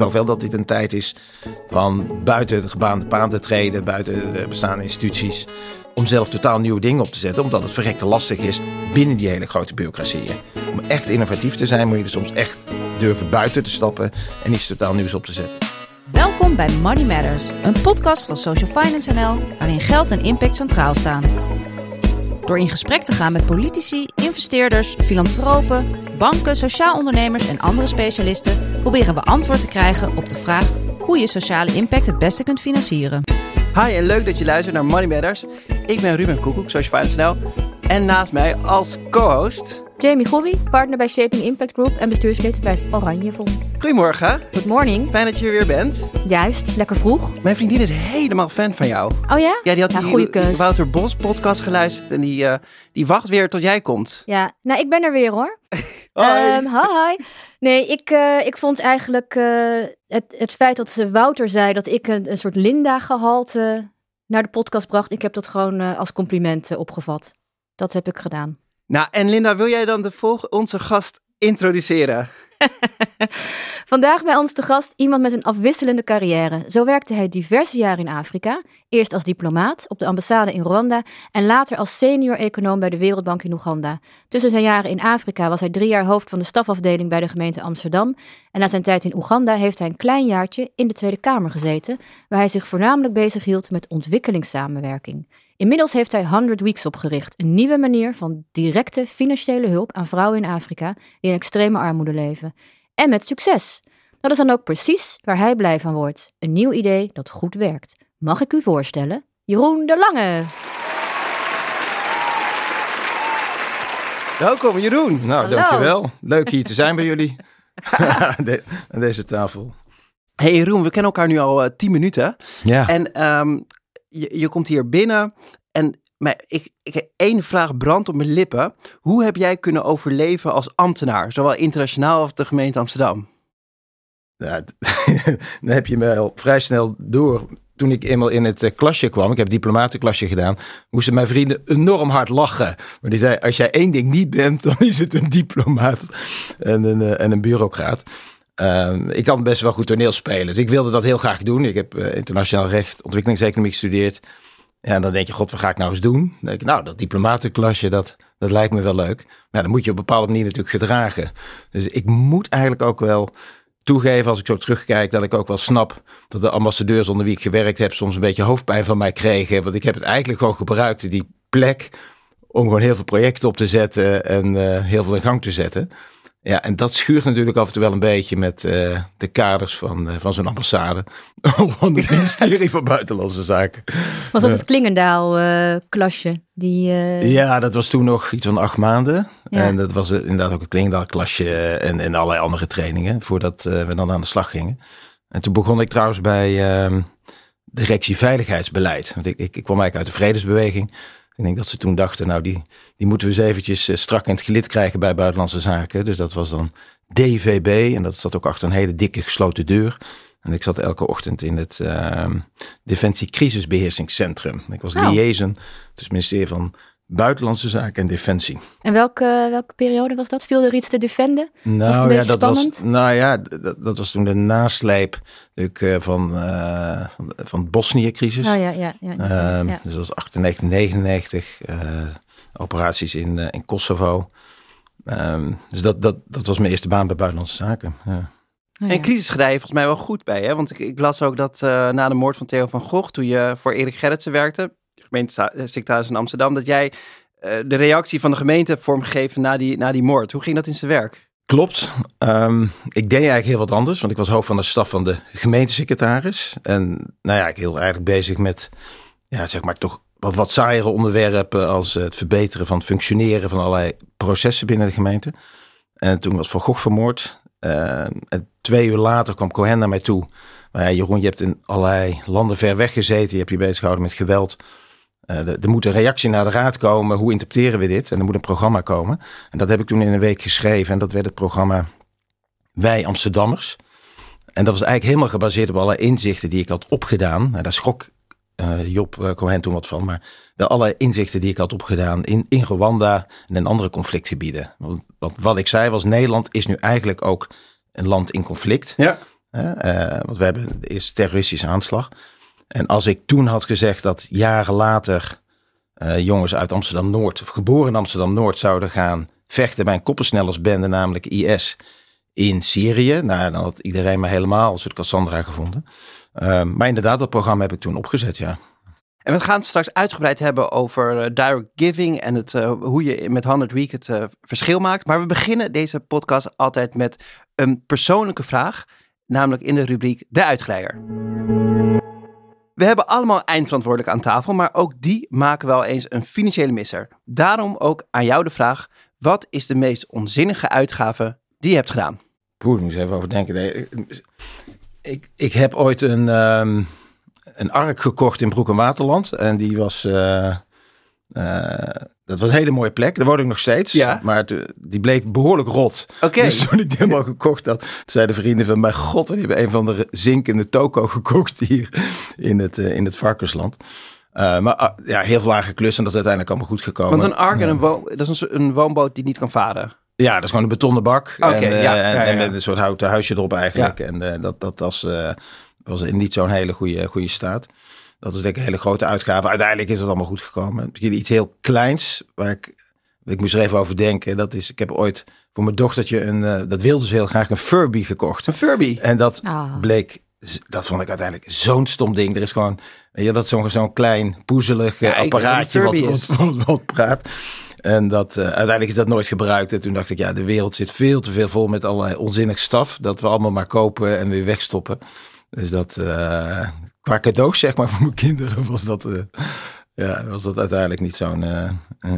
geloof wel dat dit een tijd is van buiten de gebaande paan te treden, buiten de bestaande instituties. Om zelf totaal nieuwe dingen op te zetten, omdat het verrekte lastig is binnen die hele grote bureaucratieën. Om echt innovatief te zijn, moet je er soms echt durven buiten te stappen en iets totaal nieuws op te zetten. Welkom bij Money Matters, een podcast van Social Finance NL, waarin geld en impact centraal staan. Door in gesprek te gaan met politici, investeerders, filantropen, banken, sociaal ondernemers en andere specialisten, proberen we antwoord te krijgen op de vraag hoe je sociale impact het beste kunt financieren. Hi en leuk dat je luistert naar Money Matters. Ik ben Ruben Koekoek, Social Finance NL. En naast mij als co-host... Jamie Gobby, partner bij Shaping Impact Group en bestuurslid bij het Oranje Fonds. Goedemorgen. Good morning. Fijn dat je er weer bent. Juist, lekker vroeg. Mijn vriendin is helemaal fan van jou. Oh ja? Ja, die had Ja, die. Wouter Bos podcast geluisterd en die, eh, die wacht weer tot jij komt. Ja, nou ik ben er weer hoor. Hoi. Ehm, hi. Nee, ik, eh, ik vond eigenlijk eh, het, het feit dat ze Wouter zei dat ik een, een soort Linda-gehalte naar de podcast bracht. Ik heb dat gewoon als compliment opgevat. Dat heb ik gedaan. Nou, en Linda, wil jij dan de volg onze gast introduceren? Vandaag bij ons te gast iemand met een afwisselende carrière. Zo werkte hij diverse jaren in Afrika. Eerst als diplomaat op de ambassade in Rwanda en later als senior econoom bij de Wereldbank in Oeganda. Tussen zijn jaren in Afrika was hij drie jaar hoofd van de stafafdeling bij de gemeente Amsterdam. En na zijn tijd in Oeganda heeft hij een klein jaartje in de Tweede Kamer gezeten, waar hij zich voornamelijk bezighield met ontwikkelingssamenwerking. Inmiddels heeft hij 100 Weeks opgericht, een nieuwe manier van directe financiële hulp aan vrouwen in Afrika die in extreme armoede leven. En met succes. Dat is dan ook precies waar hij blij van wordt. Een nieuw idee dat goed werkt. Mag ik u voorstellen? Jeroen de Lange. Welkom, Jeroen. Nou, Hallo. dankjewel. Leuk hier te zijn bij jullie. De- aan deze tafel. Hey Jeroen, we kennen elkaar nu al eh, tien minuten. Ja. En ehm, je, komt hier binnen en maar ik, ik, één vraag brandt op mijn lippen. Hoe heb jij kunnen overleven als ambtenaar, zowel internationaal als de gemeente Amsterdam? D- dan heb je me al vrij snel door. Toen ik eenmaal in het eh, klasje kwam, ik heb diplomatenklasje gedaan, moesten mijn vrienden enorm hard lachen. Maar die zei, als jij één ding niet bent, dan is het een diplomaat en een, eh, en een bureaucraat. Ehm, ik kan best wel goed toneel spelen, dus ik wilde dat heel graag doen. Ik heb eh, internationaal recht, ontwikkelingseconomie gestudeerd. En dan denk je, god, wat ga ik nou eens doen? Denk nou, dat diplomatenklasje, dat, dat lijkt me wel leuk. Maar ja, dan moet je op een bepaalde manier natuurlijk gedragen. Dus ik moet eigenlijk ook wel toegeven, als ik zo terugkijk, dat ik ook wel snap dat de ambassadeurs onder wie ik gewerkt heb soms een beetje hoofdpijn van mij kregen. Want ik heb het eigenlijk gewoon gebruikt, die plek, om gewoon heel veel projecten op te zetten en eh, heel veel in gang te zetten. Ja, en dat schuurt natuurlijk af en toe wel een beetje met eh, de kaders van, eh, van zo'n ambassade. Van het ministerie van Buitenlandse Zaken. Was dat het Klingendaal-klasje? die, eh, Ja, dat was toen nog iets van acht maanden. Ja. En dat was inderdaad ook het Klingendaal-klasje en, en allerlei andere trainingen voordat we dan aan de slag gingen. En toen begon ik trouwens bij ehm, de directie veiligheidsbeleid. Want ik, ik, ik kwam eigenlijk uit de vredesbeweging. Ik denk dat ze toen dachten, nou die, die moeten we eens eventjes eh, strak in het gelid krijgen bij Buitenlandse Zaken. Dus dat was dan DVB en dat zat ook achter een hele dikke gesloten deur. En ik zat elke ochtend in het ehm Defensie Crisisbeheersingscentrum. Ik was Oh. liaison tussen het ministerie van Buitenlandse Zaken en Defensie. En welke, welke periode was dat? Viel er iets te defenden? Was Nou ja, dat spannend? was, nou ja, dat, dat was toen de nasleep natuurlijk, eh, van, eh, van, van de Bosnië-crisis. Oh ja, ja. ja, Ehm, ja. Dus dat was 98, 99. eh, operaties in, eh, in Kosovo. Ehm, dus dat, dat, dat was mijn eerste baan bij Buitenlandse Zaken. Ja. Oh ja. En crisisgedij volgens mij wel goed bij, hè? Want ik, ik las ook dat eh, na de moord van Theo van Gogh, toen je voor Erik Gerritsen werkte, gemeentesecretaris in Amsterdam, dat jij eh, de reactie van de gemeente hebt vormgegeven na die, na die moord. Hoe ging dat in zijn werk? Klopt. Ehm, ik deed eigenlijk heel wat anders, want ik was hoofd van de staf van de gemeentesecretaris. En nou ja, ik heel eigenlijk bezig met, ja, zeg maar toch wat, saaiere onderwerpen als het verbeteren van het functioneren van allerlei processen binnen de gemeente. En toen was Van Gogh vermoord. Ehm, twee uur later kwam Cohen naar mij toe. Maar ja, Jeroen, je hebt in allerlei landen ver weg gezeten. Je hebt je bezig gehouden met geweld. Eh, er moet een reactie naar de raad komen. Hoe interpreteren we dit? En er moet een programma komen. En dat heb ik toen in een week geschreven. En dat werd het programma Wij Amsterdammers. En dat was eigenlijk helemaal gebaseerd op alle inzichten die ik had opgedaan. Nou, daar schrok eh, Job eh, Cohen toen wat van. Maar wel alle inzichten die ik had opgedaan in, in Rwanda en in andere conflictgebieden. Want, want wat ik zei was, Nederland is nu eigenlijk ook een land in conflict. Ja. Want we hebben de eerste terroristische aanslag. En als ik toen had gezegd dat jaren later eh, jongens uit Amsterdam-Noord, of geboren in Amsterdam-Noord, zouden gaan vechten bij een koppelsnellersbende, namelijk IS, in Syrië. Nou, dan had iedereen me helemaal een soort Cassandra gevonden. Uh, maar inderdaad, dat programma heb ik toen opgezet, ja. En we gaan het straks uitgebreid hebben over uh, direct giving en het, uh, hoe je met 100 Week het verschil maakt. Maar we beginnen deze podcast altijd met een persoonlijke vraag, namelijk in de rubriek De Uitglijder. We hebben allemaal eindverantwoordelijk aan tafel, maar ook die maken wel eens een financiële misser. Daarom ook aan jou de vraag: wat is de meest onzinnige uitgave die je hebt gedaan? Poeh, ik moet even over denken. Nee, ik, ik heb ooit een, um, een ark gekocht in Broek en Waterland. En die was. Uh, uh, dat was een hele mooie plek. Daar woon ik nog steeds. Ja. Maar het, die bleek behoorlijk rot. Okay. Dus toen ik die helemaal gekocht had, zeiden vrienden van... Mijn god, die hebben een van de zinkende toko gekocht hier in het, uh, in het varkensland. Uh, maar uh, ja, heel veel aangeklust en dat is uiteindelijk allemaal goed gekomen. Want een ark en een, dat is een, een woonboot die niet kan varen? Ja, dat is gewoon een betonnen bak. Okay, en, uh, ja, en, ja, een soort houten huisje erop eigenlijk. En dat, dat was, was in niet zo'n hele goede, goede staat. Dat is denk ik een hele grote uitgave. Uiteindelijk is het allemaal goed gekomen. Misschien iets heel kleins, waar ik, ik moest er even over denken. Dat is, ik heb ooit voor mijn dochtertje, een, uh, dat wilde ze heel graag, een Furby gekocht. Een Furby? En dat Ah. bleek, dat vond ik uiteindelijk zo'n stom ding. Er is gewoon, weet je, dat zo'n zo'n klein poezelig Ja, apparaatje wat wat, praat. En dat, uh, uiteindelijk is dat nooit gebruikt. En toen dacht ik, ja, de wereld zit veel te veel vol met allerlei onzinnig staf. Dat we allemaal maar kopen en weer wegstoppen. Dus dat, uh, qua cadeaus zeg maar voor mijn kinderen was dat, uh, ja, was dat uiteindelijk niet zo'n uh,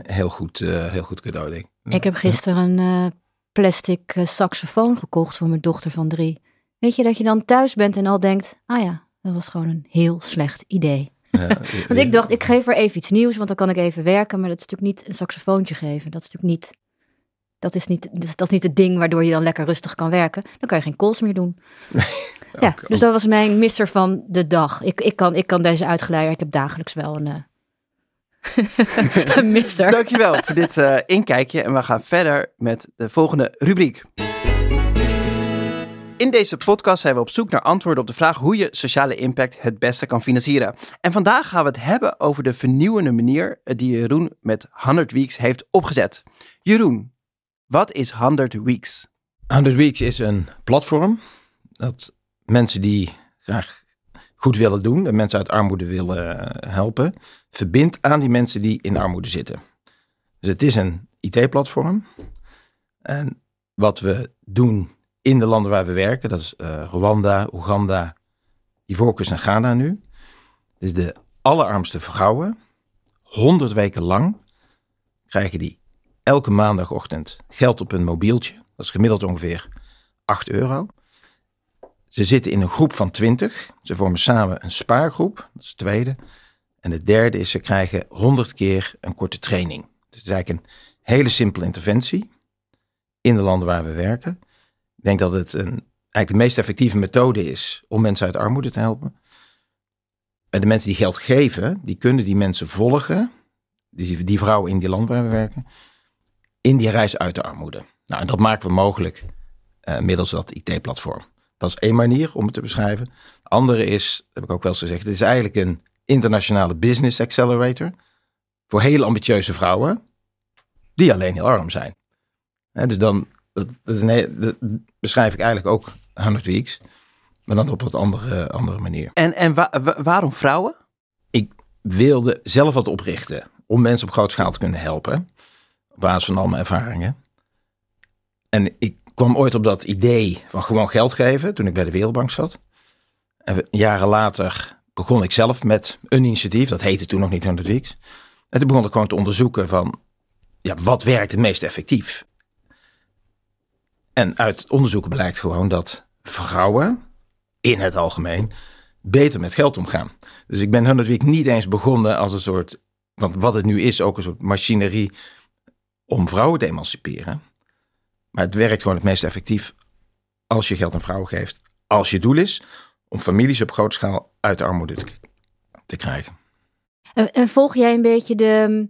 heel, goed, heel goed cadeau denk ik. Ik heb gisteren een plastic saxofoon gekocht voor mijn dochter van drie. Weet je dat je dan thuis bent en al denkt, ah ja, dat was gewoon een heel slecht idee. Ja, Want ik dacht, ik geef er even iets nieuws, want dan kan ik even werken. Maar dat is natuurlijk niet een saxofoontje geven. Dat is natuurlijk niet, dat is niet, dat is, dat is niet het ding waardoor je dan lekker rustig kan werken. Dan kan je geen calls meer doen. ja, dus dat was mijn misser van de dag. Ik, ik, kan, ik kan deze uitgeleider, ik heb dagelijks wel een, uh, een misser. Dankjewel voor dit uh, inkijkje. En we gaan verder met de volgende rubriek. In deze podcast zijn we op zoek naar antwoorden op de vraag hoe je sociale impact het beste kan financieren. En vandaag gaan we het hebben over de vernieuwende manier die Jeroen met 100 Weeks heeft opgezet. Jeroen, wat is 100 Weeks? 100 Weeks is een platform dat mensen die graag goed willen doen en mensen uit armoede willen helpen, verbindt aan die mensen die in armoede zitten. Dus het is een IT-platform. En wat we doen in de landen waar we werken, dat is uh, Rwanda, Oeganda, Ivoorkust en Ghana nu. Dus de allerarmste vrouwen, 100 weken lang, krijgen die elke maandagochtend geld op hun mobieltje. Dat is gemiddeld ongeveer 8 euro. Ze zitten in een groep van 20. Ze vormen samen een spaargroep. Dat is het tweede. En het derde is, ze krijgen 100 keer een korte training. Dus het is eigenlijk een hele simpele interventie in de landen waar we werken. Ik denk dat het een, eigenlijk de meest effectieve methode is om mensen uit armoede te helpen. En de mensen die geld geven, die kunnen die mensen volgen, die, die vrouwen in die land waar we werken, in die reis uit de armoede. Nou, en dat maken we mogelijk uh, middels dat IT-platform. Dat is één manier om het te beschrijven. De andere is, dat heb ik ook wel eens gezegd, het is eigenlijk een internationale business accelerator voor hele ambitieuze vrouwen die alleen heel arm zijn. Dus dan dat, dat, is een, dat, beschrijf ik eigenlijk ook 100 weeks, maar dan op wat andere, andere manier. En, en wa wa waarom vrouwen? Ik wilde zelf wat oprichten om mensen op grote schaal te kunnen helpen, basis van al mijn ervaringen. En ik kwam ooit op dat idee van gewoon geld geven toen ik bij de Wereldbank zat. En jaren later begon ik zelf met een initiatief, dat heette toen nog niet 100 weeks. En toen begon ik gewoon te onderzoeken van, ja, wat werkt het meest effectief? En uit onderzoeken blijkt gewoon dat vrouwen in het algemeen beter met geld omgaan. Dus ik ben 100 Week niet eens begonnen als een soort, want wat het nu is, ook een soort machinerie om vrouwen te emanciperen. Maar het werkt gewoon het meest effectief als je geld aan vrouwen geeft. Als je doel is om families op grote schaal uit de armoede te, te krijgen. En, volg jij een beetje de.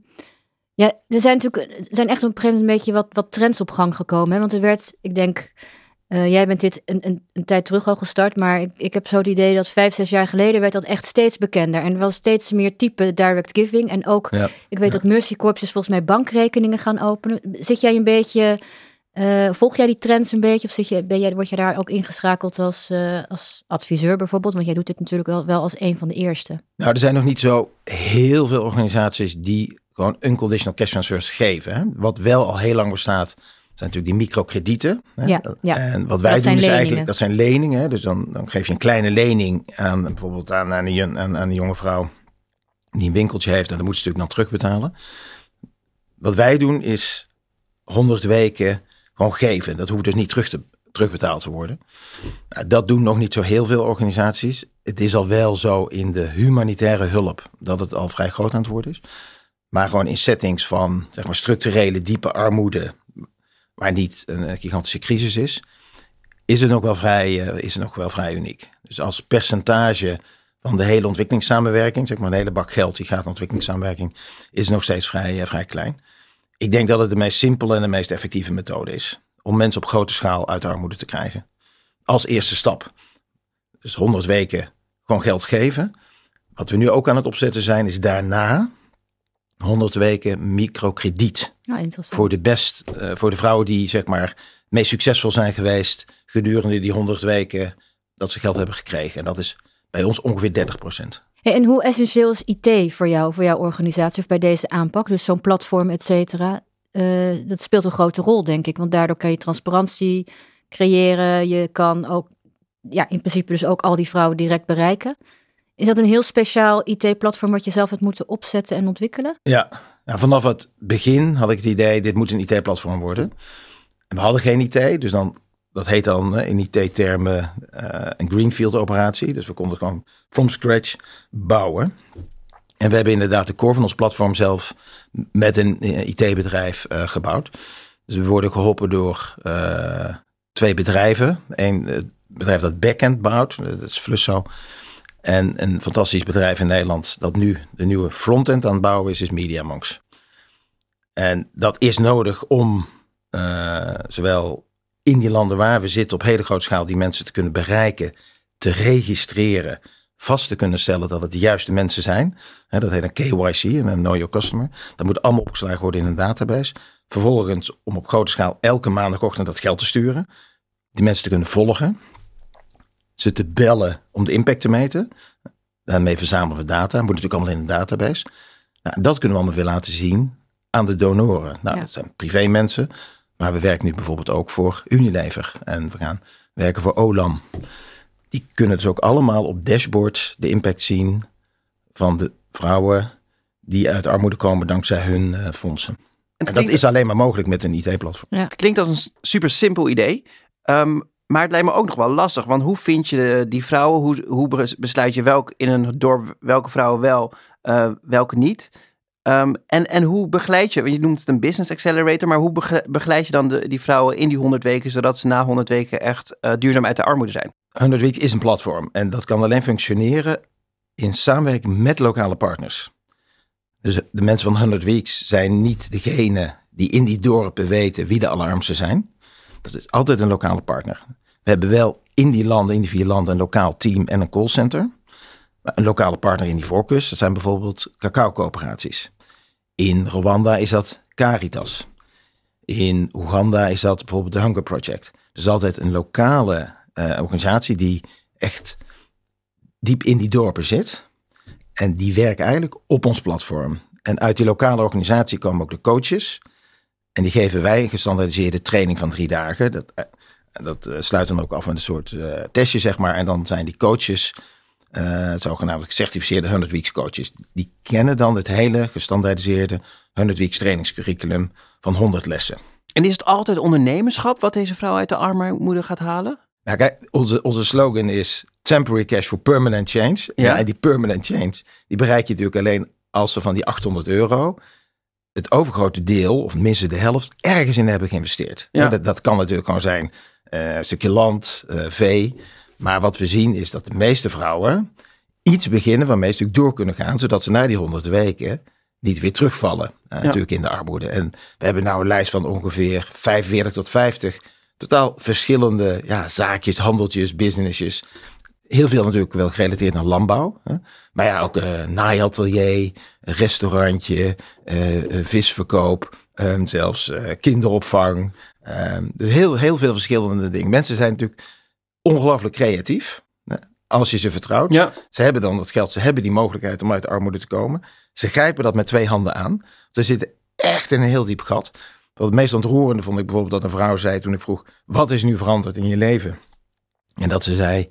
Ja, er zijn natuurlijk er zijn echt op een gegeven moment een beetje wat, wat trends op gang gekomen. Hè? Want er werd, ik denk, Eh, jij bent dit een, een, een, tijd terug al gestart, maar ik, ik heb zo het idee dat vijf, zes jaar geleden werd dat echt steeds bekender. En wel steeds meer type direct giving. En ook, ik weet dat Mercy Corpses volgens mij bankrekeningen gaan openen. Zit jij een beetje, uh, volg jij die trends een beetje? Of zit je, ben jij, word je daar ook ingeschakeld als, uh, als adviseur bijvoorbeeld? Want jij doet dit natuurlijk wel, wel als een van de eerste. Nou, er zijn nog niet zo heel veel organisaties die gewoon unconditional cash transfers geven. Hè? Wat wel al heel lang bestaat, zijn natuurlijk die microkredieten. Hè? Ja, ja. En wat wij doen is eigenlijk, dat zijn leningen. Hè? Dus dan, dan geef je een kleine lening aan bijvoorbeeld aan, aan, een, aan, jonge vrouw die een winkeltje heeft. En dan moet ze natuurlijk dan terugbetalen. Wat wij doen is 100 weken gewoon geven. Dat hoeft dus niet terug te, terugbetaald te worden. Nou, dat doen nog niet zo heel veel organisaties. Het is al wel zo in de humanitaire hulp dat het al vrij groot aan het worden is. Maar gewoon in settings van zeg maar, structurele diepe armoede, waar niet een gigantische crisis is, is het nog wel vrij, uh, is het nog wel vrij uniek. Dus als percentage van de hele ontwikkelingssamenwerking, zeg maar een hele bak geld die gaat naar ontwikkelingssamenwerking, is nog steeds vrij, uh, vrij klein. Ik denk dat het de meest simpele en de meest effectieve methode is om mensen op grote schaal uit de armoede te krijgen. Als eerste stap. Dus 100 weken gewoon geld geven. Wat we nu ook aan het opzetten zijn, is daarna 100 weken microkrediet. Interessant. Voor de best, uh, voor de vrouwen die zeg maar meest succesvol zijn geweest gedurende die 100 weken dat ze geld hebben gekregen. En dat is bij ons ongeveer 30 procent. Hey, en hoe essentieel is IT voor jou, voor jouw organisatie of bij deze aanpak? Dus zo'n platform, et cetera. Uh, dat speelt een grote rol, denk ik. Want daardoor kan je transparantie creëren. Je kan ook, ja, in principe dus ook al die vrouwen direct bereiken. Is dat een heel speciaal IT-platform wat je zelf hebt moeten opzetten en ontwikkelen? Ja, nou, vanaf het begin had ik het idee, dit moet een IT-platform worden. En we hadden geen IT, dus dan, dat heet dan in IT-termen uh, een greenfield operatie. Dus we konden gewoon from scratch bouwen. En we hebben inderdaad de core van ons platform zelf met een IT-bedrijf uh, gebouwd. Dus we worden geholpen door twee bedrijven. Een bedrijf dat backend bouwt, dat is Flusso. En een fantastisch bedrijf in Nederland dat nu de nieuwe frontend aan het bouwen is, is MediaMonks. En dat is nodig om uh, zowel in die landen waar we zitten op hele grote schaal die mensen te kunnen bereiken, te registreren, vast te kunnen stellen dat het de juiste mensen zijn. Dat heet een KYC, een Know Your Customer. Dat moet allemaal opgeslagen worden in een database. Vervolgens om op grote schaal elke maandagochtend dat geld te sturen. Die mensen te kunnen volgen ze te bellen om de impact te meten. Daarmee verzamelen we data. Moet natuurlijk allemaal in een database. Nou, dat kunnen we allemaal weer laten zien aan de donoren. Nou, dat zijn privé mensen. Maar we werken nu bijvoorbeeld ook voor Unilever. En we gaan werken voor Olam. Die kunnen dus ook allemaal op dashboards de impact zien van de vrouwen die uit armoede komen dankzij hun uh, fondsen. En, dat is alleen maar mogelijk met een IT-platform. Ja. Klinkt als een super simpel idee. Um, maar het lijkt me ook nog wel lastig. Want hoe vind je die vrouwen? Hoe, hoe besluit je welk in een dorp welke vrouwen wel, uh, welke niet? Um, en, en hoe begeleid je, je noemt het een business accelerator, maar hoe begeleid je dan de, die vrouwen in die 100 weken, zodat ze na 100 weken echt uh, duurzaam uit de armoede zijn? 100 weken is een platform en dat kan alleen functioneren in samenwerking met lokale partners. Dus de mensen van 100 Weeks zijn niet degene die in die dorpen weten wie de alarmsten zijn. Dat is altijd een lokale partner. We hebben wel in die landen, in die vier landen, een lokaal team en een callcenter. Een lokale partner in die voorkust, dat zijn bijvoorbeeld cacao-coöperaties. In Rwanda is dat Caritas. In Oeganda is dat bijvoorbeeld de Hunger Project. Dus altijd een lokale uh, organisatie die echt diep in die dorpen zit. En die werken eigenlijk op ons platform. En uit die lokale organisatie komen ook de coaches. En die geven wij een gestandaardiseerde training van drie dagen. Dat, eh, dat uh, sluit dan ook af met een soort uh, testje, zeg maar. En dan zijn die coaches, uh, zogenaamde gecertificeerde 100 weeks coaches, die kennen dan het hele gestandaardiseerde 100 weeks trainingscurriculum van 100 lessen. En is het altijd ondernemerschap wat deze vrouw uit de armoede gaat halen? Nou kijk, onze, onze slogan is temporary cash for permanent change. Ja. ja. en die permanent change, die bereik je natuurlijk alleen als ze van die 800 euro het overgrote deel, of minstens de helft, ergens in hebben geïnvesteerd. Ja. Dat, dat kan natuurlijk gewoon zijn een stukje land, uh, vee. Maar wat we zien is dat de meeste vrouwen iets beginnen waarmee ze door kunnen gaan, zodat ze na die honderd weken niet weer terugvallen. Uh, ja. Natuurlijk in de armoede. En we hebben nou een lijst van ongeveer 45 tot 50 totaal verschillende ja, zaakjes, handeltjes, businessjes. Heel veel natuurlijk wel gerelateerd aan landbouw. Hè? Maar ja, ook uh, naaiatelier, restaurantje, uh, visverkoop, um, zelfs kinderopvang. Um, dus heel, heel veel verschillende dingen. Mensen zijn natuurlijk ongelooflijk creatief. Als je ze vertrouwt. Ja. Ze hebben dan dat geld, ze hebben die mogelijkheid om uit de armoede te komen. Ze grijpen dat met twee handen aan. Ze zitten echt in een heel diep gat. Wat het meest ontroerende vond ik bijvoorbeeld dat een vrouw zei toen ik vroeg: Wat is nu veranderd in je leven? En dat ze zei: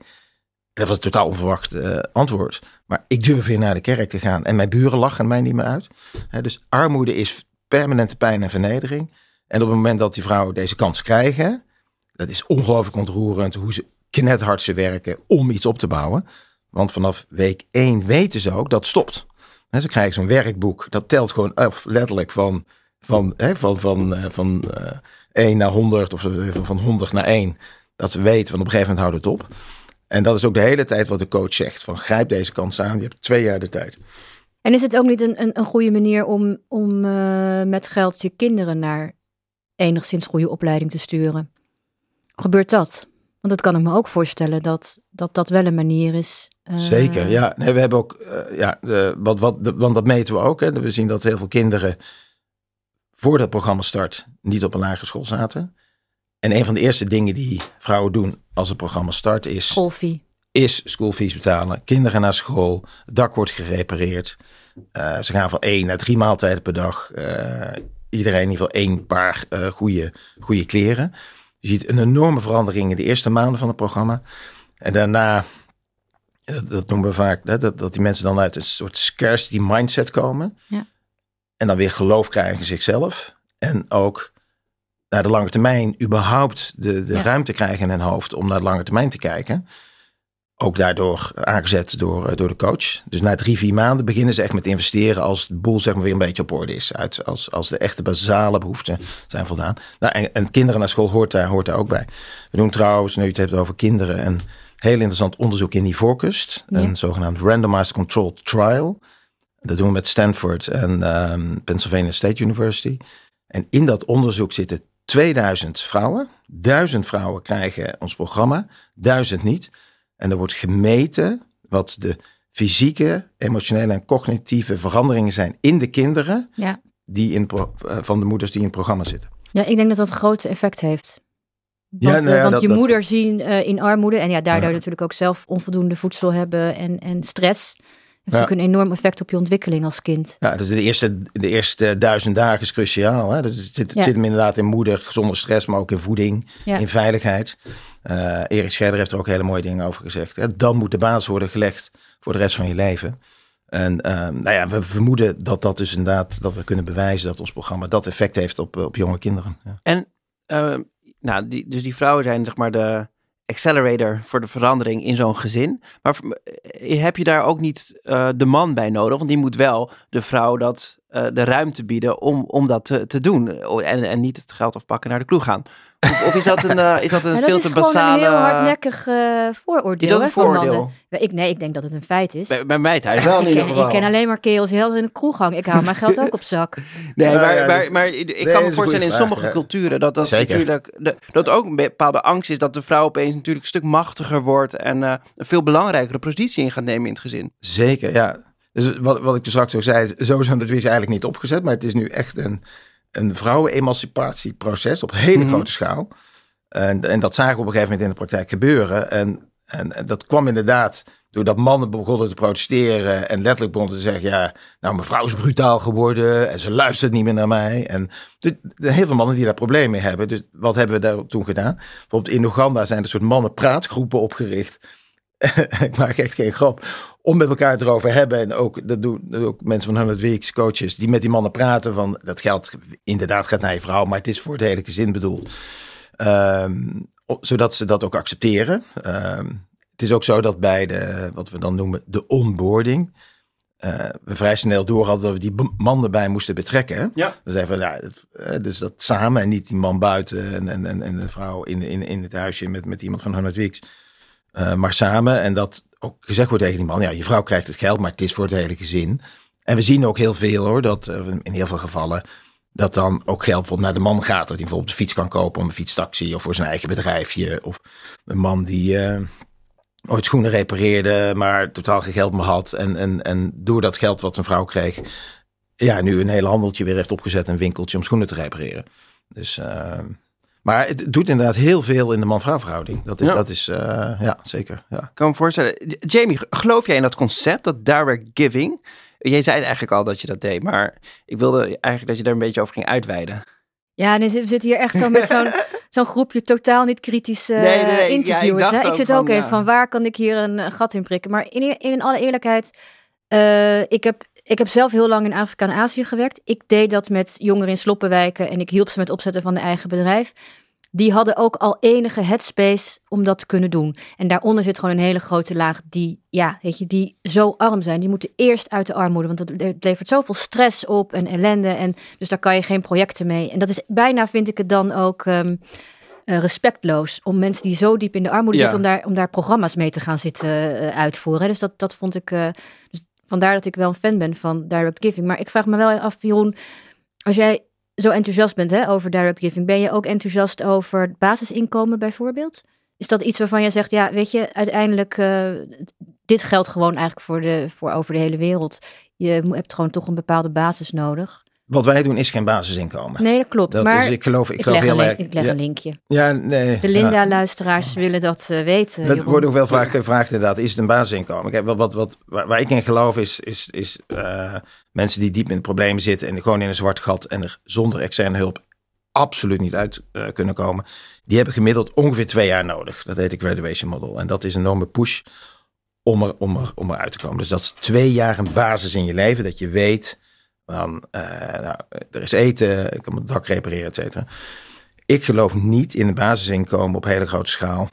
Dat was een totaal onverwacht uh, antwoord. Maar ik durf weer naar de kerk te gaan en mijn buren lachen mij niet meer uit. He, dus armoede is permanente pijn en vernedering. En op het moment dat die vrouwen deze kans krijgen, dat is ongelooflijk ontroerend hoe ze knethard ze werken om iets op te bouwen. Want vanaf week 1 weten ze ook dat stopt. Ze krijgen zo'n werkboek, dat telt gewoon af, letterlijk van van, van, van, uh, van uh, 1 naar 100 of van 100 naar 1. Dat ze weten, want op een gegeven moment houdt het op. En dat is ook de hele tijd wat de coach zegt. Van grijp deze kans aan, je hebt twee jaar de tijd. En is het ook niet een, een, een goede manier om, om uh, met geld je kinderen naar enigszins goede opleiding te sturen? Gebeurt dat? Want dat kan ik me ook voorstellen dat dat, dat wel een manier is. Uh... Zeker, ja. Nee, we hebben ook, uh, ja, de, wat, wat, de, want dat meten we ook. Hè. We zien dat heel veel kinderen voor dat programma start niet op een lagere school zaten. En een van de eerste dingen die vrouwen doen als het programma start is... Schoolfee. Is schoolfees betalen. Kinderen naar school. Het dak wordt gerepareerd. Uh, ze gaan van één naar drie maaltijden per dag. Iedereen in ieder geval één paar uh, goede, goede kleren. Je ziet een enorme verandering in de eerste maanden van het programma. En daarna, dat, dat noemen we vaak, hè, dat, dat die mensen dan uit een soort scarcity mindset komen. Ja. En dan weer geloof krijgen in zichzelf. En ook naar de lange termijn überhaupt de, de ja. ruimte krijgen in hun hoofd om naar de lange termijn te kijken. Ook daardoor aangezet door, door de coach. Dus na drie, vier maanden beginnen ze echt met investeren als de boel zeg maar weer een beetje op orde is. Uit, als, als de echte basale behoeften zijn voldaan. Nou, en, en kinderen naar school hoort daar, hoort daar ook bij. We doen trouwens, nu je het hebt over kinderen, een heel interessant onderzoek in die voorkust. Ja. Een zogenaamd randomized controlled trial. Dat doen we met Stanford en um, Pennsylvania State University. En in dat onderzoek zitten 2000 vrouwen. 1000 vrouwen krijgen ons programma, 1000 niet. En er wordt gemeten wat de fysieke, emotionele en cognitieve veranderingen zijn in de kinderen. Ja. Die in, van de moeders die in het programma zitten. Ja, ik denk dat dat een groot effect heeft. Want, ja, nou ja, want dat, je moeder dat... zien uh, in armoede en ja, daardoor ja. natuurlijk ook zelf onvoldoende voedsel hebben en, en stress heeft ook een enorm effect op je ontwikkeling als kind. Ja, dus de eerste, de eerste duizend dagen is cruciaal. Hè? Dus het zit, zit hem inderdaad in moeder, zonder stress, maar ook in voeding, in veiligheid. Uh, Erik Scherder heeft er ook hele mooie dingen over gezegd. Dan moet de basis worden gelegd voor de rest van je leven. En uh, nou ja, we vermoeden dat dat dus inderdaad, dat we kunnen bewijzen dat ons programma dat effect heeft op, op jonge kinderen. En uh, nou, die, dus die vrouwen zijn zeg maar de accelerator voor de verandering in zo'n gezin. Maar heb je daar ook niet de man bij nodig? Want die moet wel de vrouw dat, de ruimte bieden om, om dat te, te doen. En, en niet het geld afpakken naar de kroeg gaan. Of, of is dat een, uh, is dat een veel te basale... Dat is een heel hardnekkig vooroordeel is dat een hè, vooroordeel? Ik, nee, ik denk dat het een feit is. Bij, bij mij thuis wel in ieder geval. Ik ken alleen maar kerels die heel in de kroeg hangen. Ik hou mijn geld ook op zak. Nee, maar, ja, maar, dus, maar ik nee, kan me voorstellen in sommige culturen dat dat Zeker. natuurlijk de, dat ook een bepaalde angst is dat de vrouw opeens natuurlijk een stuk machtiger wordt en uh, een veel belangrijkere positie in gaat nemen in het gezin. Zeker, ja. Dus wat, wat ik dus straks ook zei, zo zijn het weer eigenlijk niet opgezet, maar het is nu echt een, een vrouwen-emancipatieproces op hele mm -hmm. grote schaal. En, en dat zagen we op een gegeven moment in de praktijk gebeuren. En, en, en dat kwam inderdaad doordat mannen begonnen te protesteren en letterlijk begonnen te zeggen: Ja, nou, mevrouw is brutaal geworden en ze luistert niet meer naar mij. En dus, heel veel mannen die daar problemen mee hebben. Dus wat hebben we daar toen gedaan? Bijvoorbeeld in Oeganda zijn er soort mannenpraatgroepen opgericht. ik maak echt geen grap. Om met elkaar erover hebben. En ook, dat doen ook mensen van 100 Weeks, coaches, die met die mannen praten. Van dat geld inderdaad gaat naar je vrouw, maar het is voor het hele gezin bedoeld. Um, zodat ze dat ook accepteren. Um, het is ook zo dat bij de, wat we dan noemen, de onboarding. Uh, we vrij snel door hadden dat we die man erbij moesten betrekken. Ja. Dus even, ja, het, dus dat samen en niet die man buiten en, en, en, en de vrouw in, in, in het huisje met, met iemand van 100 Weeks. Uh, maar samen en dat ook gezegd wordt tegen die man, ja, je vrouw krijgt het geld, maar het is voor het hele gezin. En we zien ook heel veel hoor, dat uh, in heel veel gevallen dat dan ook geld bijvoorbeeld naar de man gaat. Dat hij bijvoorbeeld de fiets kan kopen om een fietstaxi of voor zijn eigen bedrijfje. Of een man die uh, ooit schoenen repareerde, maar totaal geen geld meer had. En, en, en door dat geld wat een vrouw kreeg, ja, nu een hele handeltje weer heeft opgezet. Een winkeltje om schoenen te repareren. Dus, maar het doet inderdaad heel veel in de man-vrouw verhouding. Dat is, Ja. dat is uh, ja, zeker. Ja. Ik kan me voorstellen. Jamie, geloof jij in dat concept, dat direct giving? Jij zei eigenlijk al dat je dat deed, maar ik wilde eigenlijk dat je daar een beetje over ging uitweiden. Ja, en we zitten hier echt zo met zo'n zo'n groepje totaal niet kritische Nee, nee, nee. Ja, ik interviewers. dacht hè? ik ook zit van, ook even ja. van waar kan ik hier een, een gat in prikken. Maar in, in alle eerlijkheid, eh, ik, heb, ik heb zelf heel lang in Afrika en Azië gewerkt. Ik deed dat met jongeren in sloppenwijken en ik hielp ze met opzetten van een eigen bedrijf. Die hadden ook al enige headspace om dat te kunnen doen. En daaronder zit gewoon een hele grote laag die, ja, weet je, die zo arm zijn. Die moeten eerst uit de armoede, want het het levert zoveel stress op en ellende. En dus daar kan je geen projecten mee. En dat is bijna, vind ik het dan ook ehm, eh, respectloos om mensen die zo diep in de armoede Ja. zitten, om daar, om daar programma's mee te gaan zitten eh, uitvoeren. Dus dat, dat vond ik. eh, dus vandaar dat ik wel een fan ben van direct giving. Maar ik vraag me wel af, Jeroen, als jij zo enthousiast bent hè, over direct giving, ben je ook enthousiast over het basisinkomen bijvoorbeeld? Is dat iets waarvan jij zegt, ja, weet je, uiteindelijk, eh, dit geldt gewoon eigenlijk voor, de, voor over de hele wereld. Je hebt gewoon toch een bepaalde basis nodig. Wat wij doen is geen basisinkomen. Nee, dat klopt. Dat maar is, ik geloof, ik ik, geloof leg, een, heel erg. ik leg ja, een linkje. ja, nee. De ja. Linda-luisteraars willen dat eh, weten. Dat Jeroen. wordt ook wel vaak gevraagd inderdaad. Is het een basisinkomen? Kijk, wat, wat, wat, waar, ik in geloof is, is, is eh, mensen die diep in de problemen zitten en gewoon in een zwart gat en er zonder externe hulp absoluut niet uit eh, kunnen komen. Die hebben gemiddeld ongeveer twee jaar nodig. Dat heet de graduation model. En dat is een enorme push om, er, om, er, om eruit te komen. Dus dat is twee jaar een basis in je leven. Dat je weet, van, eh, nou, er is eten, ik kan mijn dak repareren, et cetera. Ik geloof niet in een basisinkomen op hele grote schaal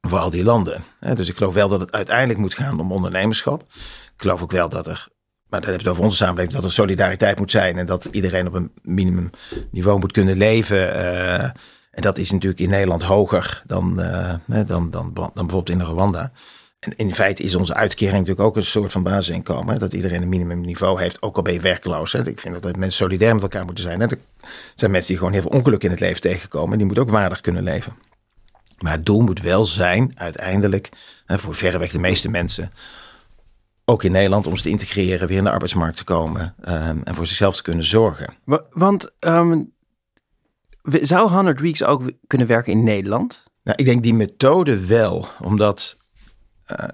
voor al die landen. Dus ik geloof wel dat het uiteindelijk moet gaan om ondernemerschap. Ik geloof ook wel dat er, maar dan heb het over onze samenleving, dat er solidariteit moet zijn en dat iedereen op een minimumniveau moet kunnen leven. eh, en dat is natuurlijk in Nederland hoger dan, eh, hè, dan, dan, dan bijvoorbeeld in Rwanda. En in feite is onze uitkering natuurlijk ook een soort van basisinkomen. hè, Dat iedereen een minimumniveau heeft, ook al ben je werkloos. Hè. Ik vind dat mensen solidair met elkaar moeten zijn. Hè. Er zijn mensen die gewoon heel veel ongeluk in het leven tegenkomen. En die moeten ook waardig kunnen leven. Maar het doel moet wel zijn, uiteindelijk, hè, voor verreweg de meeste mensen, ook in Nederland, om ze te integreren, weer in de arbeidsmarkt te komen ehm, en voor zichzelf te kunnen zorgen. Wa- Want ehm, zou 100 Weeks ook kunnen werken in Nederland? Nou, ik denk die methode wel, omdat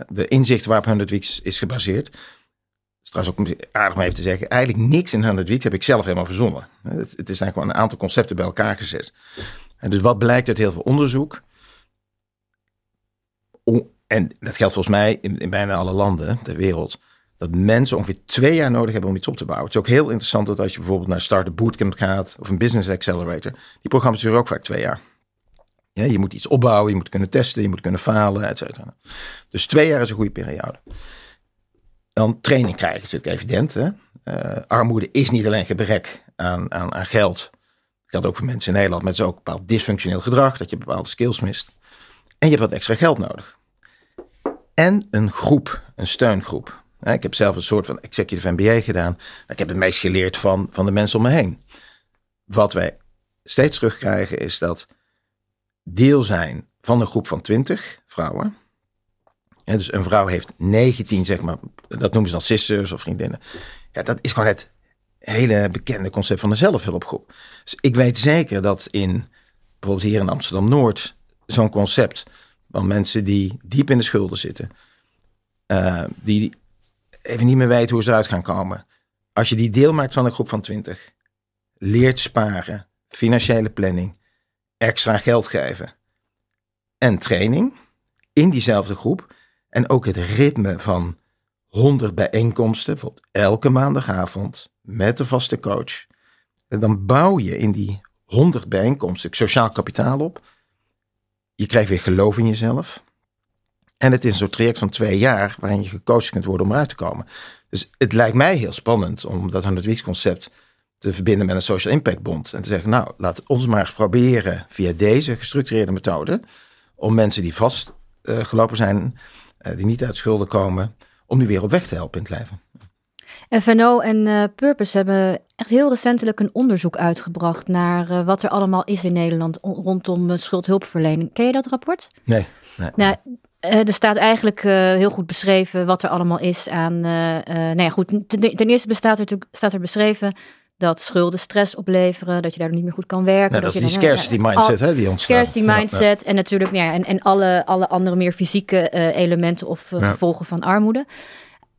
de inzicht waarop 100 Weeks is gebaseerd, is trouwens ook aardig om even te zeggen, eigenlijk niks in 100 Weeks heb ik zelf helemaal verzonnen. Het, is eigenlijk gewoon een aantal concepten bij elkaar gezet. En dus wat blijkt uit heel veel onderzoek, en dat geldt volgens mij in, in bijna alle landen ter wereld, dat mensen ongeveer twee jaar nodig hebben om iets op te bouwen. Het is ook heel interessant dat als je bijvoorbeeld naar Startup Bootcamp gaat of een Business Accelerator, die programma's duren ook vaak twee jaar. Ja, je moet iets opbouwen, je moet kunnen testen, je moet kunnen falen, et cetera. Dus twee jaar is een goede periode. Dan training krijgen is natuurlijk evident. Hè? Eh, armoede is niet alleen gebrek aan, aan, aan geld. Dat ook voor mensen in Nederland. Het is ook bepaald dysfunctioneel gedrag. Dat je bepaalde skills mist. En je hebt wat extra geld nodig. En een groep, een steungroep. Ik heb zelf een soort van executive MBA gedaan. Ik heb het meest geleerd van, van de mensen om me heen. Wat wij steeds terugkrijgen is dat deel zijn van een groep van 20 vrouwen. En dus een vrouw heeft 19, zeg maar, dat noemen ze dan sisters of vriendinnen. Ja, dat is gewoon het hele bekende concept van de zelfhulpgroep. Dus ik weet zeker dat in, bijvoorbeeld hier in Amsterdam-Noord, zo'n concept van mensen die diep in de schulden zitten, eh, die even niet meer weten hoe ze eruit gaan komen. Als je die deel maakt van een groep van 20, leert sparen, financiële planning, extra geld geven en training in diezelfde groep. En ook het ritme van 100 bijeenkomsten, bijvoorbeeld elke maandagavond met een vaste coach. En dan bouw je in die 100 bijeenkomsten sociaal kapitaal op. Je krijgt weer geloof in jezelf. En het is een soort traject van twee jaar waarin je gecoacht kunt worden om eruit te komen. Dus het lijkt mij heel spannend om dat 100 Weeks concept te verbinden met een Social Impact Bond. En te zeggen, nou, laat ons maar eens proberen via deze gestructureerde methode. om mensen die vastgelopen zijn, eh, die niet uit schulden komen. om die weer op weg te helpen in het leven. FNO en eh, Purpose hebben echt heel recentelijk een onderzoek uitgebracht naar eh, wat er allemaal is in Nederland rondom uh, schuldhulpverlening. Ken je dat rapport? Nee. nee. Nou, eh, er staat eigenlijk eh, heel goed beschreven wat er allemaal is aan. eh, eh, nou ja, goed. Ten, ten eerste bestaat er, natuurlijk- staat er beschreven dat schulden stress opleveren, dat je daardoor niet meer goed kan werken. Nou, dat is je die dan, eh, scarcity al- mindset hè, die ontstaat. Scarcity Ja, ja. mindset en natuurlijk nou ja, en, en alle, alle andere meer fysieke eh, elementen of eh, Ja. gevolgen van armoede.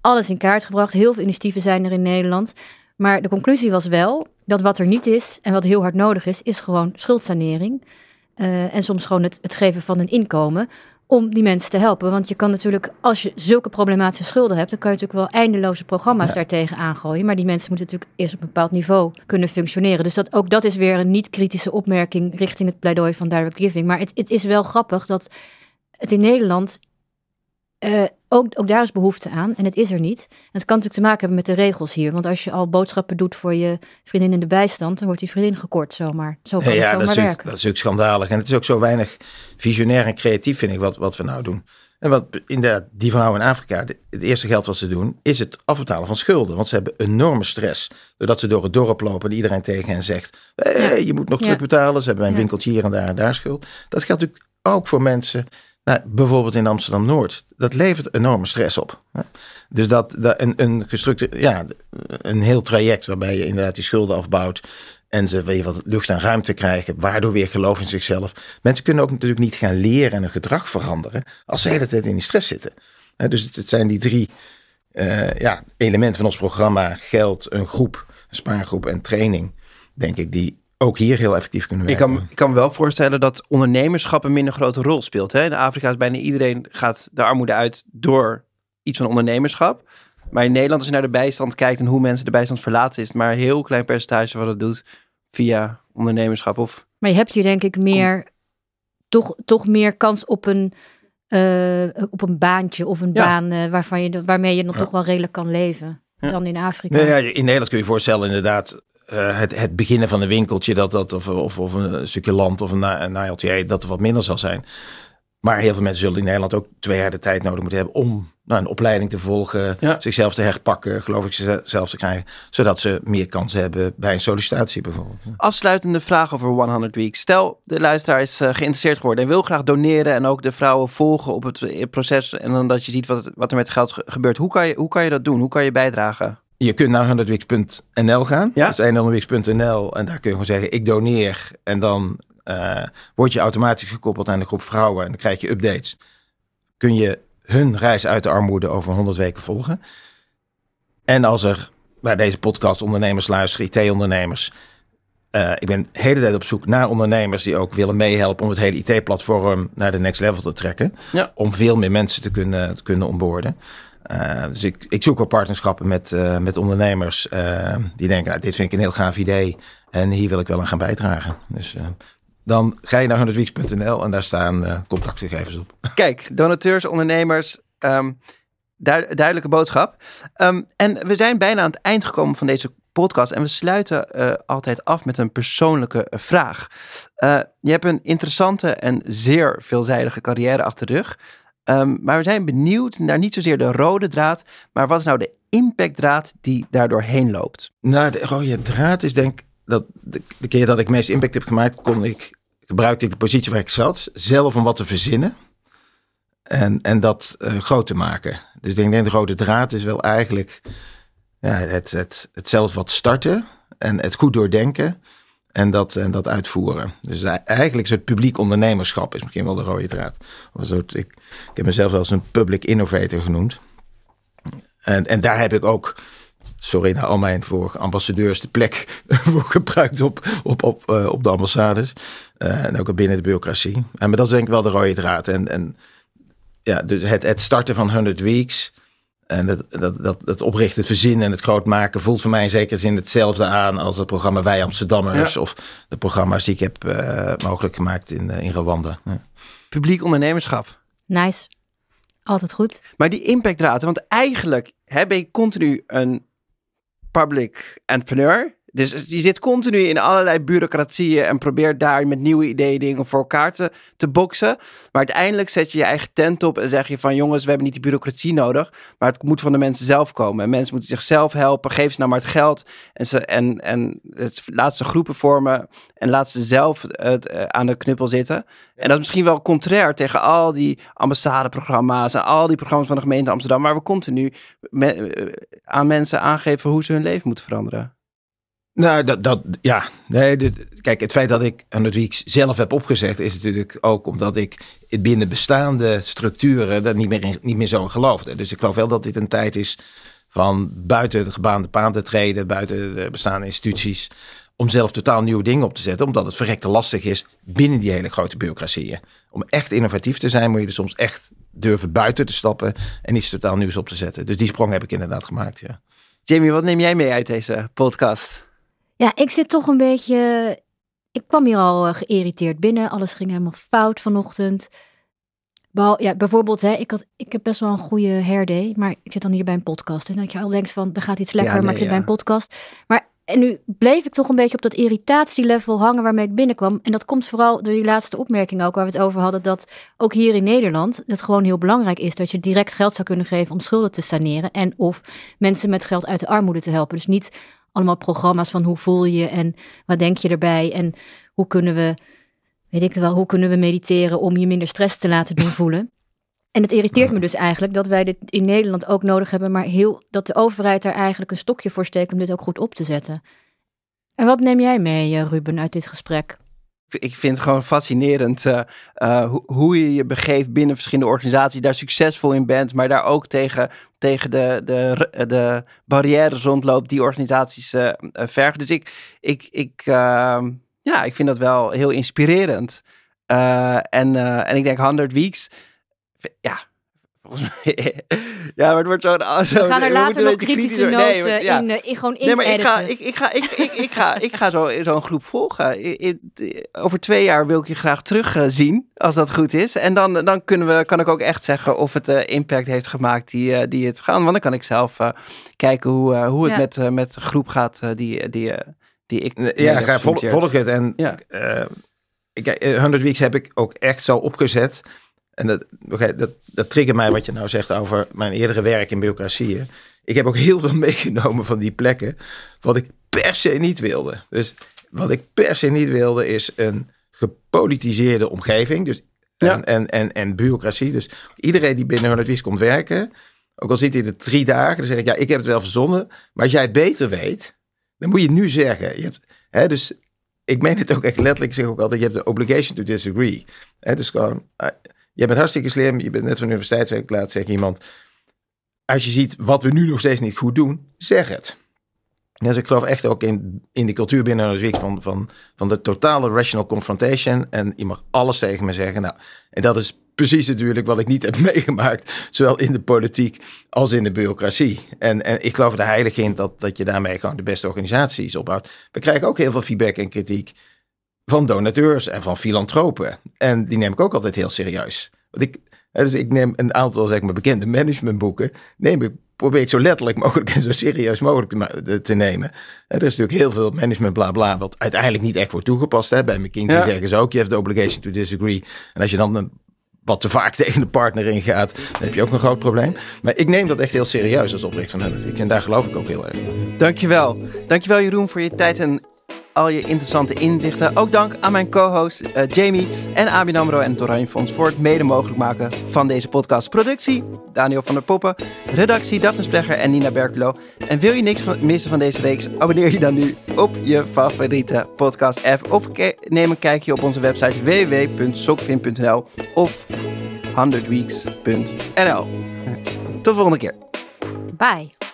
Alles in kaart gebracht. Heel veel initiatieven zijn er in Nederland. Maar de conclusie was wel dat wat er niet is en wat heel hard nodig is, is gewoon schuldsanering. Eh, en soms gewoon het, het geven van een inkomen om die mensen te helpen. Want je kan natuurlijk, als je zulke problematische schulden hebt, dan kan je natuurlijk wel eindeloze programma's Ja. daartegen aangooien. Maar die mensen moeten natuurlijk eerst op een bepaald niveau kunnen functioneren. Dus dat, ook dat is weer een niet-kritische opmerking richting het pleidooi van direct giving. Maar het, het is wel grappig dat het in Nederland eh, ook, ook daar is behoefte aan en het is er niet. En het kan natuurlijk te maken hebben met de regels hier. Want als je al boodschappen doet voor je vriendin in de bijstand, dan wordt die vriendin gekort zomaar. Zo kan Ja, het zomaar dat, is natuurlijk, werken. dat is natuurlijk schandalig. En het is ook zo weinig visionair en creatief, vind ik, wat, wat we nou doen. En wat inderdaad, die vrouwen in Afrika, het eerste geld wat ze doen, is het afbetalen van schulden. Want ze hebben enorme stress. Doordat ze door het dorp lopen en iedereen tegen hen zegt, hey, je moet nog terugbetalen. Ze hebben een winkeltje hier en daar en daar schuld. Dat geldt natuurlijk ook voor mensen, nou, bijvoorbeeld in Amsterdam-Noord. Dat levert enorme stress op. Dus dat, dat een, een ja, een heel traject waarbij je inderdaad die schulden afbouwt. En ze weer wat lucht en ruimte krijgen, waardoor weer geloof in zichzelf. Mensen kunnen ook natuurlijk niet gaan leren en hun gedrag veranderen als ze de hele tijd in die stress zitten. Dus het, zijn die drie eh, ja, elementen van ons programma: geld, een groep, spaargroep en training, denk ik, die ook hier heel effectief kunnen Ik werken. kan, ik kan me wel voorstellen dat ondernemerschap een minder grote rol speelt. Hè? In Afrika is bijna iedereen gaat de armoede uit door iets van ondernemerschap. Maar in Nederland, als je naar de bijstand kijkt en hoe mensen de bijstand verlaten, is het maar een heel klein percentage wat het doet via ondernemerschap. Of Maar je hebt hier denk ik meer, toch, toch meer kans op een, eh, op een baantje of een Ja. baan eh, waarvan je, waarmee je nog Ja. toch wel redelijk kan leven Ja. dan in Afrika. Nee, ja, in Nederland kun je je voorstellen inderdaad eh, het, het beginnen van een winkeltje dat, dat, of, of, of een stukje land of een, na- dat er wat minder zal zijn. Maar heel veel mensen zullen in Nederland ook twee jaar de tijd nodig moeten hebben om nou, een opleiding te volgen, Ja. zichzelf te herpakken, geloof ik, zichzelf te krijgen, zodat ze meer kans hebben bij een sollicitatie bijvoorbeeld. afsluitende vraag over 100 Weeks. Stel, de luisteraar is eh, geïnteresseerd geworden en wil graag doneren en ook de vrouwen volgen op het eh, proces en dan dat je ziet wat, wat er met geld ge- gebeurt. Hoe kan, je, hoe kan je dat doen? Hoe kan je bijdragen? Je kunt naar 100weeks.nl gaan. Ja? Dus 100weeks.nl en daar kun je gewoon zeggen ik doneer. En dan eh, word je automatisch gekoppeld aan de groep vrouwen en dan krijg je updates. Kun je hun reis uit de armoede over 100 weken volgen. En als er bij deze podcast ondernemers luisteren, IT-ondernemers. eh, ik ben de hele tijd op zoek naar ondernemers die ook willen meehelpen om het hele IT-platform naar de next level te trekken. Ja. Om veel meer mensen te kunnen, te kunnen onboorden. Eh, dus ik, zoek ook partnerschappen met, eh, met ondernemers eh, die denken, nou, dit vind ik een heel gaaf idee en hier wil ik wel aan gaan bijdragen. Dus dan ga je naar 100weeks.nl en daar staan contactgegevens op. Kijk, donateurs, ondernemers, ehm, duid- duidelijke boodschap. Ehm, en we zijn bijna aan het eind gekomen van deze podcast en we sluiten altijd af met een persoonlijke vraag. Je hebt een interessante en zeer veelzijdige carrière achter de rug. Ehm, maar we zijn benieuwd naar niet zozeer de rode draad, maar wat is nou de impactdraad die daardoor heen loopt? Nou, de rode draad is denk ik dat de, keer dat ik meest impact heb gemaakt, kon ik, gebruikte ik de positie waar ik zat, zelf om wat te verzinnen. En, en dat eh, groot te maken. Dus ik denk, de rode draad is wel eigenlijk ja, het, het, het zelf wat starten en het goed doordenken en dat, en dat uitvoeren. Dus eigenlijk het publiek ondernemerschap is misschien wel de rode draad. Ik heb mezelf wel eens een public innovator genoemd. En, en daar heb ik ook sorry naar al mijn vorige ambassadeurs, de plek voor gebruikt op, op, op, eh, op de ambassades. Eh, en ook binnen de bureaucratie. En maar dat is denk ik wel de rode draad. En, en ja, dus het, het starten van 100 Weeks. En dat, dat, dat, het oprichten, het verzinnen en het groot maken voelt voor mij in zekere zin hetzelfde aan als het programma Wij Amsterdammers. Ja. Of de programma's die ik heb eh, mogelijk gemaakt in, eh, in Rwanda. Ja. Publiek ondernemerschap. Nice. Altijd goed. Maar die impactdraad, want eigenlijk hè, ben je continu een public entrepreneur Dus je zit continu in allerlei bureaucratieën en probeert daar met nieuwe ideeën dingen voor elkaar te, te boksen. Maar uiteindelijk zet je je eigen tent op en zeg je van jongens, we hebben niet die bureaucratie nodig, maar het moet van de mensen zelf komen. En mensen moeten zichzelf helpen, geef ze nou maar het geld en, ze, en, en het, laat ze groepen vormen en laat ze zelf het, uh, aan de knuppel zitten. En dat is misschien wel contrair tegen al die ambassadeprogramma's en al die programma's van de gemeente Amsterdam, waar we continu me, aan mensen aangeven hoe ze hun leven moeten veranderen. Nou, dat, dat ja. Nee, dit, kijk, het feit dat ik aan het Weeks zelf heb opgezegd, is natuurlijk ook omdat ik binnen bestaande structuren daar niet meer, niet meer zo geloofde. Dus ik geloof wel dat dit een tijd is van buiten de gebaande paan te treden, buiten de bestaande instituties, om zelf totaal nieuwe dingen op te zetten, omdat het verrekte lastig is binnen die hele grote bureaucratieën. Om echt innovatief te zijn, moet je er soms echt durven buiten te stappen en iets totaal nieuws op te zetten. Dus die sprong heb ik inderdaad gemaakt, ja. Jamie, wat neem jij mee uit deze podcast? Ja, ik zit toch een beetje. Ik kwam hier al geïrriteerd binnen. Alles ging helemaal fout vanochtend. Behal, ja, bijvoorbeeld, hè, ik, had, ik heb best wel een goede hairday, maar ik zit dan hier bij een podcast. En dat je al denkt van, er gaat iets lekker, ja, nee, maar ik zit ja. bij een podcast. Maar en nu bleef ik toch een beetje op dat irritatielevel hangen waarmee ik binnenkwam. En dat komt vooral door die laatste opmerking ook, waar we het over hadden. Dat ook hier in Nederland het gewoon heel belangrijk is dat je direct geld zou kunnen geven om schulden te saneren. En of mensen met geld uit de armoede te helpen. Dus niet allemaal programma's van hoe voel je en wat denk je erbij. En hoe kunnen we, weet ik wel, hoe kunnen we mediteren om je minder stress te laten doen voelen. En het irriteert me dus eigenlijk dat wij dit in Nederland ook nodig hebben, maar heel, dat de overheid daar eigenlijk een stokje voor steekt om dit ook goed op te zetten. En wat neem jij mee, Ruben, uit dit gesprek? Ik vind het gewoon fascinerend uh, uh, hoe, je je begeeft binnen verschillende organisaties, daar succesvol in bent, maar daar ook tegen, tegen de, de, de barrières rondloopt die organisaties uh, vergen. Dus ik, ik, ik, ja, ik vind dat wel heel inspirerend. en, en ik denk 100 Weeks ja, volgens mij. ja, maar het wordt zo'n. Zo, we gaan er later nog kritische noten nee, ja. in, in, gewoon in nee, maar ik ga, ik, ik, ga, ik, ik, ik, ga, ik ga zo'n zo groep volgen. over twee jaar wil ik je graag terugzien, als dat goed is. En dan, dan kunnen we, kan ik ook echt zeggen of het uh, impact heeft gemaakt die, uh, die het gaan. Want dan kan ik zelf uh, kijken hoe, hoe het ja. met, met de groep gaat die, die, die ik. Ja, ga vol, volg het. En ja. ik, 100 Weeks heb ik ook echt zo opgezet en dat, okay, dat, dat triggert mij wat je nou zegt over mijn eerdere werk in bureaucratieën. Ik heb ook heel veel meegenomen van die plekken, wat ik per se niet wilde. Dus wat ik per se niet wilde is een gepolitiseerde omgeving. Dus en, ja. en, en, en, bureaucratie. Dus iedereen die binnen 100 komt werken, ook al zit hij er drie dagen, dan zeg ik, ja, ik heb het wel verzonnen. Maar als jij het beter weet, dan moet je het nu zeggen. Je hebt, hè, dus ik meen het ook echt letterlijk, ik zeg ook altijd, je hebt de obligation to disagree. Hè, dus gewoon, je bent hartstikke slim, je bent net van de universiteit, zeg iemand. Als je ziet wat we nu nog steeds niet goed doen, zeg het. Dus ik geloof echt ook in, in de cultuur binnen de week van, van, van de totale rational confrontation. En je mag alles tegen me zeggen. Nou, en dat is precies natuurlijk wat ik niet heb meegemaakt. Zowel in de politiek als in de bureaucratie. En, en ik geloof er heilig in dat, dat je daarmee gewoon de beste organisaties opbouwt. We krijgen ook heel veel feedback en kritiek van donateurs en van filantropen. En die neem ik ook altijd heel serieus. Want ik, dus ik neem een aantal zeg maar, bekende managementboeken, neem ik, probeer ik zo letterlijk mogelijk en zo serieus mogelijk te, te nemen. Er is natuurlijk heel veel management bla bla, wat uiteindelijk niet echt wordt toegepast. Hè. Bij McKinsey ja. zeggen ze ook, je hebt de obligation to disagree. En als je dan een, wat te vaak tegen de partner ingaat, dan heb je ook een groot probleem. Maar ik neem dat echt heel serieus als opricht van Henrik. En daar geloof ik ook heel erg. Dankjewel. Dankjewel Jeroen voor je tijd en al je interessante inzichten. Ook dank aan mijn co-host uh, Jamie en ABN AMRO en het Oranje voor het mede mogelijk maken van deze podcast. Productie Daniel van der Poppen, redactie Daphne Splegger en Nina Berkelo. En wil je niks missen van deze reeks, abonneer je dan nu op je favoriete podcast app of neem een kijkje op onze website www.sokvin.nl of 100weeks.nl. Tot de volgende keer. Bye.